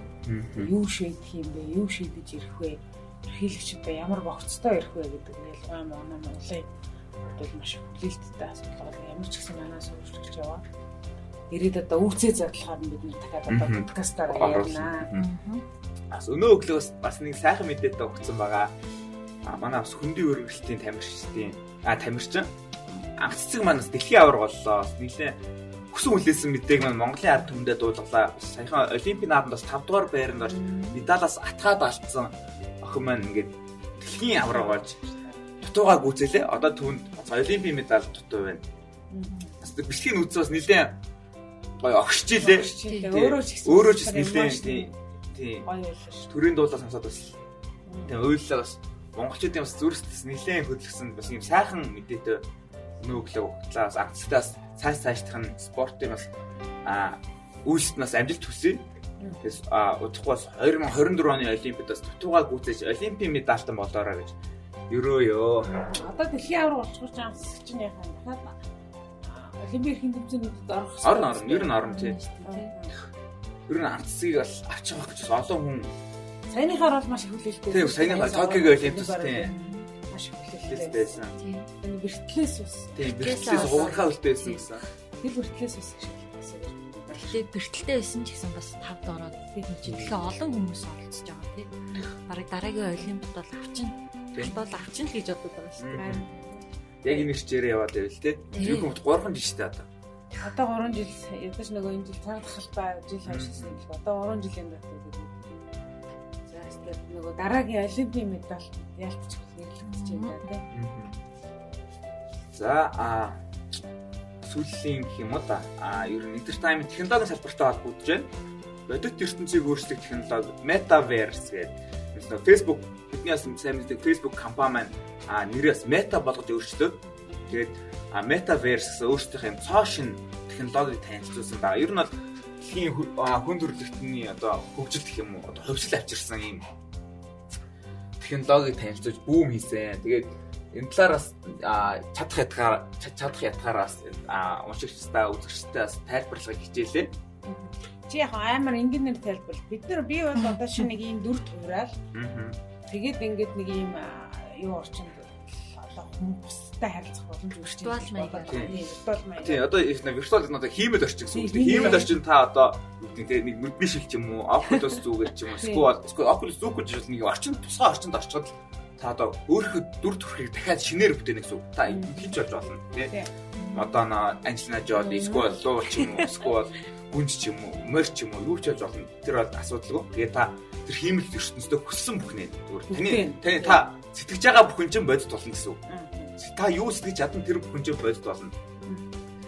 Юу шийдэх юм бэ? Юу шийдэж ирэх вэ? Эрхийлэгчдээ ямар богцтой ирэх вэ гэдэг нь ялгаа манай Монголын бол маш хүлээлттэй асуудал байна. Ямар ч гэсэн манай сурвалжлагч яваа. Ирээд одоо үүсээ задлахаар бид нэг дахиад одоо подкастаар ярина. Бас өнөө өглөө бас нэг сайхан мэдээтэй өгсөн байгаа. А манай бас хөндийн өргөлтийн тамирчдын а тамирчин анх цэцэг маань бас дэлхийн аварга боллоо. Нийлээ хүсэн хүлээсэн мэдээг маань Монголын ард түмэндээ дуулгалаа. Саяхан Олимпийн наадамд бас 5 дугаар байранд орж медалаас атгаад алдсан охин маань ингээд дэлхийн аварга болж дутуугаа гүйцээлээ. Одоо түүнд Олимпийн медаль дутуу байна. Бас бичлэгийн үзсэн бас нэлээд гоё огшж илээ. Өөрөө ч гэсэн Өөрөө ч гэсэн нэлээд тийм тийм гоё байлаа шүү. төрийн дуулаа сонсоод бас тийм ойллоо бас монголчуудын бас зүрхсэс нэлээд хөдөлгсөн бас юм сайхан мэдээтэй нөөглөө өгтлээ бас акцтаас цааш цаашлах нь спортын бас а үйлсэд нас амжилт хүсье. Тэгээс а бас 2024 оны олимпиад бас дутуугаа гүйцээж олимпийн медальтан болоорой гэж ерөөё. Одоо дэлхийн авраг болчихвол ч анх чинь яхаа дахиад олимпийн эрхийн тэмцээнүүдэд орох Орно орно ер нь орно тий. Ер нь анцсыг бол авч байгаа гэж олон хүн Саяныхаар бол маш их хүлээлттэй. тий саяныхаа Токиогийн олимпиад тий маш их хүлээлттэй. хэлтэйсэн. Энэ бэртлээс ус. Тий бэртлээс уурхаа үлдээсэн гэсэн. Тэр бэртлээс ус гэж Гэтэ бэртэлтэй байсан ч гэсэн бас тавд ороод тийм ч тэгэхээр олон хүмүүс оролцож байгаа тийм. Бараг дараагийн олимпиад бол авчин. Тийм. бол авчин л гэж бодод байгаа шүү дээ. Яг энэ хэрчээрээ яваад байвал тий. Тэр хүмүүс 3 жил штэ одоо. Одоо 3 жил ядаж нөгөө энэ жил цаад халбаа жил хойшсон юм. Одоо 3 жилийн дараа гэдэг. За тэгээд нөгөө дараагийн олимпийн медаль ялтч нэрлэгдэж байна тийм. За а сүүлийн гэх юм уу да. А ер нь entertainment технологийн салбартай холбогдож байна. Бодит ертөнцийг өөрчлөх технологи metaverse гэдэг. Facebook бидний бас сайн мэддэг Facebook компани маань а нэрээс Meta болгож өөрчлөө. Тэгээд а metaverse гэсэн өөрсдийнх юм цоо шин технологиг танилцуулсан байгаа. Ер нь бол дэлхийн хүн төрөлхтний одоо хөгжил гэх юм уу одоо хувьсэл авчирсан юм технологиг танилцуулж бүүм хийсэн. Тэгээд энэ талаараас а, чадах ятгаар чадах ятгаараас а, уншигчдаа үзэгчдээ бас тайлбарлахыг хичээлээ. Чи яг амар энгийнээр тайлбар. Бид нар би бол одоо шинэ нэг ийм дүр туурал Аа. тэгээд ингээд нэг ийм юу орчинд олон хүмүүстэй харилцах боломж үүсэж Виртуал маягаар. Тийм, одоо их нэг виртуал гэдэг нь одоо хиймэл орчин гэсэн үг. Тийм, Хиймэл тийм. орчин та одоо те нэг нүдний шил ч юм уу, Oculus зүгээр ч юм уу, эсвэл эсвэл Oculus зүг гэж бол нэг орчин тусгай орчинд орчод та одоо өөрийнхөө дүр төрхийг дахиад шинээр бүтээнэ гэсэн үг. Та хийж болж болно тий. Тийм. Одоо на Анжелина Жоли, эсвэл луу ч юм уу, эсвэл гүнж ч юм уу, морь ч юм уу юу ч яаж болно. Тэр бол асуудалгүй. Тэгээ та тэр хиймэл ертөнцийн хүссэн бүхнээ зүгээр таны та сэтгэж байгаа бүхэн чинь бодит болно гэсэн үг. Та юу сэтгэж чадсан тэр бүхэн чинь бодит болно.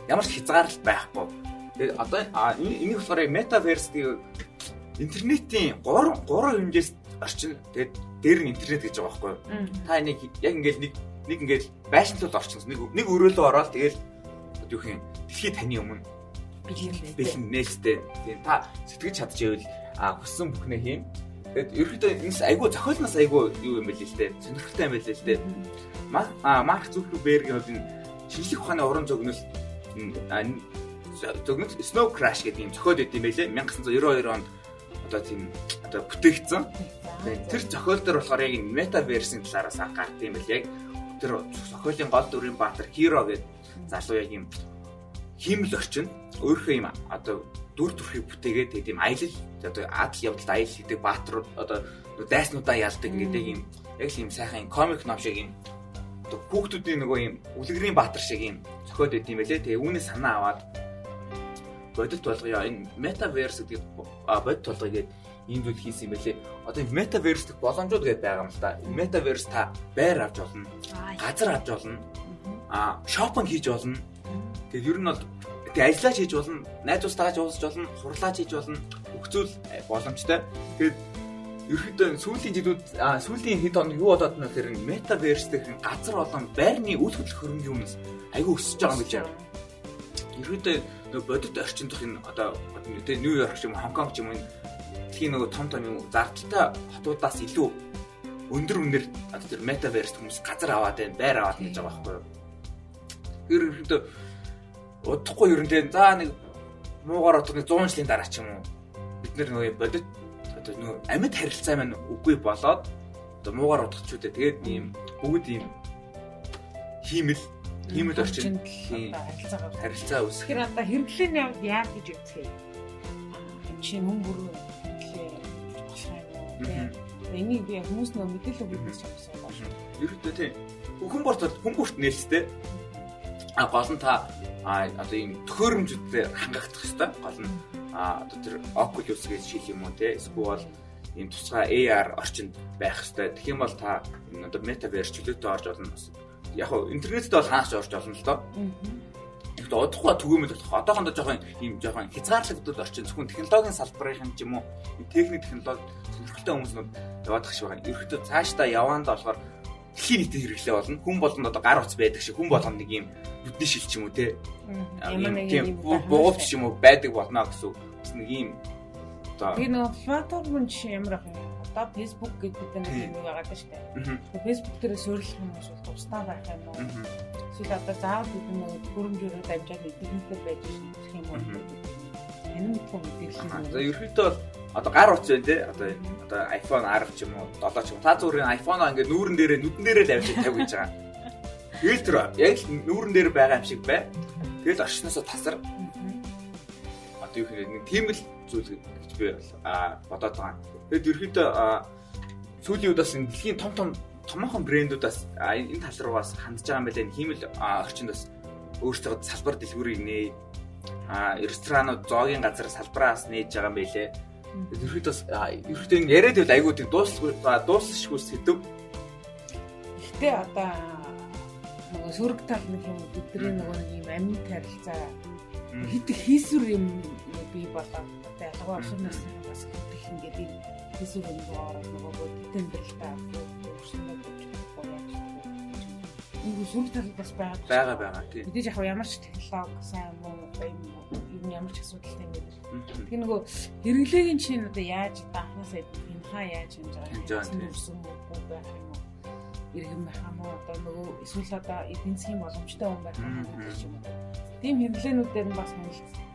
Ямар ч хязгаарлалт байхгүй. Тэгээ одоо энийг болохоор metaverse гэдэг интернетийн 3 3 хэмжээс орчин тэгээд дээр нь интернет гэж байгаа байхгүй. Та энийг яг ингээл нэг нэг ингээл байшинлууд орчин нэг нэг өрөөлөө ороод тэгэл юу юм дэлхий таны өмнө бэлэн бэлэн нээлттэй. Тийм та сэтгэж чадчихвэл а хүссэн бүхнээ хийм. Тэгээд ерөөдөө энэс айгүй зохиолноос айгүй юу юм бэл л дээ. Сонирхолтой юм бэл л дээ. Марк Зукербергийн бол энэ шинжлэх ухааны уран зөгнөл зөгнөл Snow Crash гэдэг юм зохиол өгд юм байлээ 1992 онд одоо тийм одоо бүтээгдсэн. Тэгээд Тэр зохиол дээр болохоор яг метаверсийн талаараас анх гарт юм байл яг тэр зохиолын гол дүрийн баатар Hero гэдэг залуу яг юм хиймэл орчин. Өөрийнхөө юм одоо дүр төрхийг бүтээгээд тэгээд юм аялал одоо адал явдалд аялал хийдэг баатарууд одоо дайснуудаа ялдаг гэдэг юм. Яг л юм сайхан комик ном шиг юм. Одоо хүүхдүүдийн нөгөө юм үлгэрийн баатар шиг юм зохиод өгд юм байлээ тэгээ үүнээ санаа аваад бодит болгоё. Энэ метаверс гэдэг бодит болгоё гэдэг ийм зүйл хийсэн юм байлээ одоо метаверс гэх боломжууд гэдэг байгаа юм л да метаверс та байр авч болно Аа, газар авч болно а шопинг хийж болно тэгээд ер нь бол тэг ажиллаж хийж болно найзуудтайгаа ч уулзч болно хурлаач хийж болно хөгцөл боломжтой. Тэгээд ерөөдөө сүүлийн жилүүд сүүлийн хэд хоног юу болоод байна гэхээр метаверс гэх газар болон байрны үйл хөдлөх хөрөнгөний өмнөс айгүй өсөж байгаа юм гэж байна ерөөдөө бодит орчин дэх энэ одоо тэ Нью-Йорк ч юм уу Хонконг ч юм уу дэлхийн нөгөө том том юм зардалтай хотуудаас илүү өндөр үнээр одоо тэр метаверс хүмүүс газар аваад байна, байр аваад гэж байгаа байхгүй юу. Тэр ерөнхийдөө удахгүй ер нь тэ за нэг муугаар одоо нэг 100 жилийн дараа ч юм уу бид нар нөгөө бодит одоо нөгөө амьд харилцаа маань үгүй болоод одоо муугаар удахчүүдээ тэгээд ийм бүгд ийм хиймэл хиймэл орчин тийм харилцаагаа харилцаа үүсгэх Тэгэхээр одоо хэрэглээний явд яа гэж үзэх юм. Чи мөн бүр хэрэглээ болох Тэ. Энийг би хүмүүс нөө мэдээлэл ч асууж байна. ерөөдөө тийм бүрт хүн бүрт нээлттэй А гол нь та а одоо ийм төхөөрөмжүүдээр хангагдах хэрэгтэй. Гол нь а одоо тэр Oculus гэж шил юм уу те эсвэл ийм тусгай AR орчинд байх хэрэгтэй. Тэгэх юм бол та одоо metaverse чөлөөтэй орж болно. Яг нь интернетд бол хааш орж болно л доо. Тэгэхдээ одоохоо түгээмэл болох. Одоохондоо жоохон ийм жоохон хязгаарлагдвал орчин зөвхөн технологийн салбарын юм уу? Техник технологи сонирхолтой хүмүүснүүд яваадах шиг байна. Ерөнхийдөө цаашдаа яваанд болохоор дэлхийн нийтэд хэрэглээ болно. Хүн болгонд одоо гар утас байдаг шиг хүн болгонд нэг юм нүдний шил ч юм уу те. Нэг юм буугч ч юм уу байдаг болно гэсэн нэг юм одоо би нэг платформ жишээ ямар ах юм одоо Facebook гэдэг нэг юм байгаа даа шүү дээ. Facebook дээр суурилах хүмүүс бол тусдаа байх юм уу? Эсвэл одоо заавал бид нэг хөрөмжөөрөө дамжаад интернетээр байж ирэх юм уу? Энэ мэдгүй мэдээлэл юм. За ерөөхдөө бол одоо гар утас байна те одоо одоо iPhone 10 ч юм уу 7 ч юм та зүрийн iPhone ингээд нүүрэн дээрээ нүдэн дээрээ л авчиж тавь гэж байгаа. Тэр яг л нүүрэн дээр байгаа юм шиг бай. Тэгэл орчноосоо тасар. Одоо юу хэрэг нэг тийм л зүйл гэж би бодоод байгаа. Тэгэд ерөөхдөө сүүлийн үед бас дэлхийн том том томоохон брэндүүдээс энэ тал руугаас хандж байгаа юм байна. Хиймэл орчинд бас өөрсдөө салбар дэлгүүрийг нээ а ресторанууд зоогийн газар салбараас нээж байгаа юм байлээ Ерөөхдөө ерөөхдөө яриад байл айгуу тийм дуусгүй дуусшгүй сэдв. Гэхдээ одоо нөгөө сүрэг тал нэг юм бидний нөгөө нэг юм амьд харилцаа хит хийсүр юм би болоо. Ялгаа оршинаас бас хит ингээд хийсүр юм болоо нөгөө тэмдэглэлтэй өөрснөө Нэг сүрэг тал бас байгаа. Бага бага тийм. Бид яг ямар ч технологи сайн юм уу юм ямар ч асуудалтай юм бэ Тэгээ нөгөө хэрэглээгийн чинь одоо яаж анхнаасаа энхаа яаж хэмж байгаа юм ирсэн үү байх юм уу? Иргэн байх юм уу? Одоо нөгөө эсвэл одоо эдийн засгийн боломжтой хүн байх юм уу. Тийм хэрэглээнүүдээр нь бас нэлээд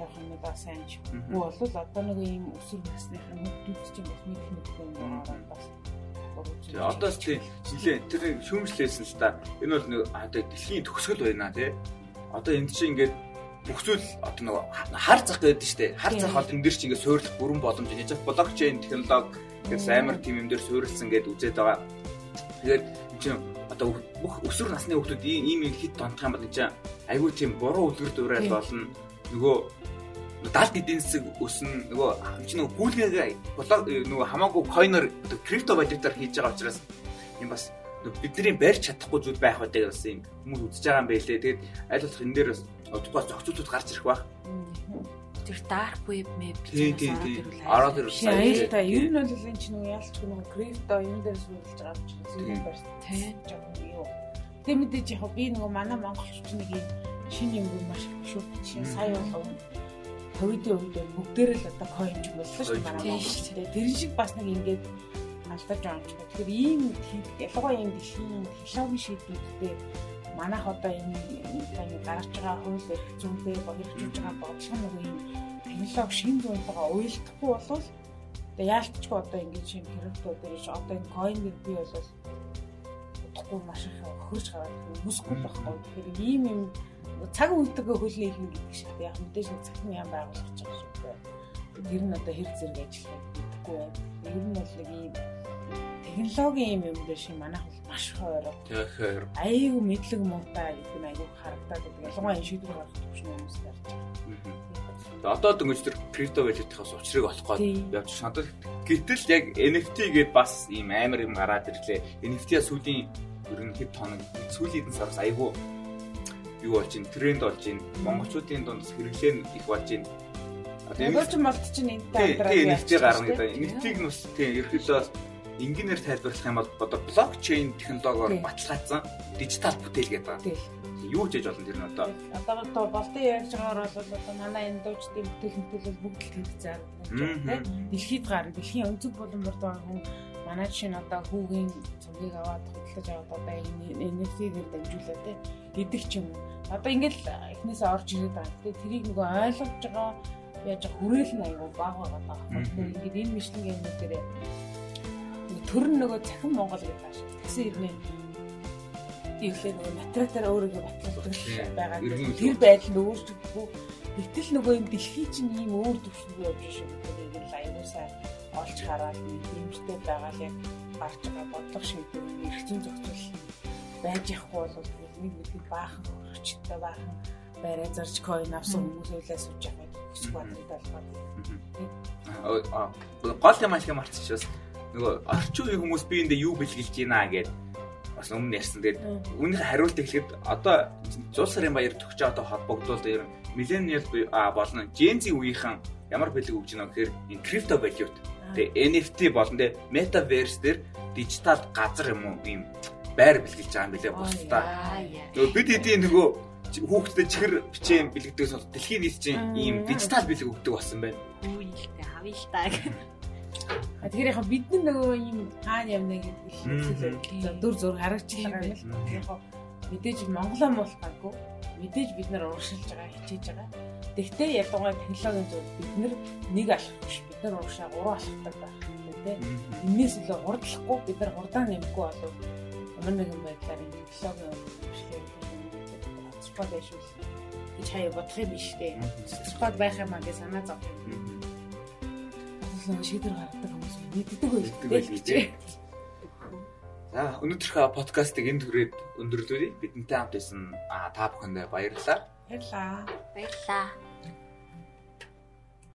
тавих юм да сайн ч. Уу бол одоо нөгөө ийм өсвөр насныхын хүмүүс чинь бас нэг мэдгүй юм байна бас. Тэгээ одоо тийм нилээ тэр шүүмжлээсэн л та. Энэ бол нэг одоо дэлхийн төгсгөл байна тий. Одоо энд чинь ингээд бүх зүйл одоо нөгөө хар зах гэдэг шүү дээ. Хар зах бол энэ дэр чи ингээд суйрлах бүрэн боломж байгаа. Блокчейн технологи гэсэн амар тим юм дээр суйрлсан гэдээ үзээд байгаа. Тэгээд чинь одоо бүх өсвөр насны хүмүүс ийм ийм хит тонтох юм бол энэ чинь айгүй тийм буруу үлгэр дуурайд болно. Нөгөө далд эдийн засаг өснө нөгөө чи нөгөө гүйлгээ блок нөгөө хамаагүй койнер крипто валютаар хийж байгаа учраас юм бас бидний барьж чадахгүй зүйл байх байдаг гэсэн юм хүмүүс үзэж байгаа юм байлээ. Тэгээд аль болох энэ дээр бас одоогоос зохицуулт гарч ирэх бах. Тэр dark web мэд тийм тийм тийм ороод ирэх. Аюултай ер нь бол энэ чинь нөгөө яалч нөгөө крипто энэ дээр суулж байгаа ч зүйл барьж тийм юу. Тэг мэдээж яг би нөгөө манай монголч нэг юм шинэ юм маш их шүү. Жишээ сая бол ковидын үед бүгдээр л одоо coin ч болсон шүү дээ манай монголч. Тэр шиг бас нэг ингээд алдаж байгаа юм шиг. Тэгэхээр ийм ялангуяа ийм дэлхийн технологийн шийдвэрүүдтэй манайх одоо энэ таны гаргаж байгаа хууль зүйтэй бохирчж байгаа бодлого нэг юм технологи шин зүйнтэйгээ уялдахгүй болвол одоо яалтчгүй одоо ингэж шин хэрэгтүүд дээрж одоо энэ койныг би бол удахгүй маш их хөрж гараад хүмүүсгүй байхгүй. Тэгэхээр ийм юм цаг үетэйгээ хөлний их гэдэг шиг яг мэдээж нэг цахим яам байгуулах гэж байгаа шүү дээ. Тэр нь одоо хэр зэрэг ажиллах гэдэггүй байна. Ер нь бол нэг ийм технологийн юм юм дээр шиг манайх бол маш хойроо. Тэгэхээр айгүй мэдлэг муутай гэдэг нь айгүй харагдаад байдаг. Ялангуяа энэ шийдвэр гаргах төвчний хүмүүс тарж байгаа. Одоо дөнгөж тэр крипто валютынхаас учрыг олох гээд явж шатал гэтэл яг NFT гээд бас ийм амар юм гараад ирлээ. NFT-а сүүлийн ер нь хэд тоног сүүлийн хэдэн сараас айгүй юу болж ин тренд болж ин монголчуудын дунд хэрэглээ их болж ин Одоо энэ ч молт чинь энэ таараа NFT гарна гэдэг. NFT-г нь бас тийм ерөөхдөө энгийнээр тайлбарлах юм бол одоо блокчейн технологиор баталгаажсан дижитал бүтээл гэдэг. Юу ч хийж болно тэр нь одоо. Одоо болтой ярьж байгаагаар бол одоо манай энэ дуучдын бүтээл бүтээлэл бүгд л хийж заа. Дэлхийд гарна. Дэлхийн өнцөг болон борд байгаа хүн манай чинь одоо хүүгийн цугийг аваад хөдлөж аваад одоо энэ NFT-гээр дамжуулаад гэдэг ч юм. Одоо ингээл эхнээсээ орж ирээд байгаа. Тэгээ тэрийг нөгөө ойлгож байгаа яаж хүрээл нь аягүй баг байгаа даа. Ингээд энэ мэдлэгийн юм дээр төр нь нөгөө цахим Монгол гэдэг ааш. Тэгсэн ирнэ. Иглээ нөгөө материалаар өөрийгөө батлуулдаг байгаа. Тэр байдал нь өөрчлөгдөхгүй. Гэтэл нөгөө юм дэлхий чинь ийм өөр төвшөнд явж шүү. Тэгээд л аюусаа олж хараад нэмжтэй байгаа л яг гарч байгаа бодлого шийдвэр эргэцэн зохицуулах байж яахгүй бол нэг нэг баахан хөрчтэй баахан барай зарж coin авсан хүмүүс үлээс сууж байгаа хүсэх бодлоо болгоод. Аа гол юм ашиг марцчихвас нөгөө орчин үеийн хүмүүс биендээ юу бэлгэлж байна гэдэг бас өмнө ярьсан. Тэгээд үүнийхээ хариулт эхлэхэд одоо зул сарын баяр төгч одоо холбогдвол ер нь millennial болон Gen Z үеийнхэн ямар бэлэг өгж байна гэхээр энэ crypto value тэгээ NFT болон тэ metaverse дээр дижитал газар юм уу? Ийм байр бэлгэлж байгаа юм билээ бусдаа. Нөгөө бид хэдийн нөгөө хүүхдэд чихэр бичээн бэлгэдэгс бол дэлхийн нийт чинь ийм дижитал бэлэг өгдөг болсон байна. Үгүй л дээ авъя л таа. А тэгэхээр яг бид нөгөө ийм хаана явна гэдэг их дүр зур харагчлаа юм л. Яг мэдээж Монголоо муулахгүйг мэдээж бид нар урагшилж байгаа хичээж байгаа. Тэгтээ ялангуяа технологийн зөв бид нар нэг алах биш бид нар урагшаа гурван алхдаг байх тийм. Энээс илүү хурдлахгүй бид нар хурдаа нэмэхгүй болов ямар нэгэн байдлаар энэ технологийн спот биш үү гэж хаяа бодох юм үү. Спот байх юм аа гэж санаа юм. Нэг шийдвэр гаргадаг хүмүүс мэддэг байл гэж. За өнөөдрийнхөө подкастыг энэ түрээд өндөрлөе. Бидэнтэй хамт исэн та бүхэндээ баярлалаа. Баярлалаа. Баярлалаа.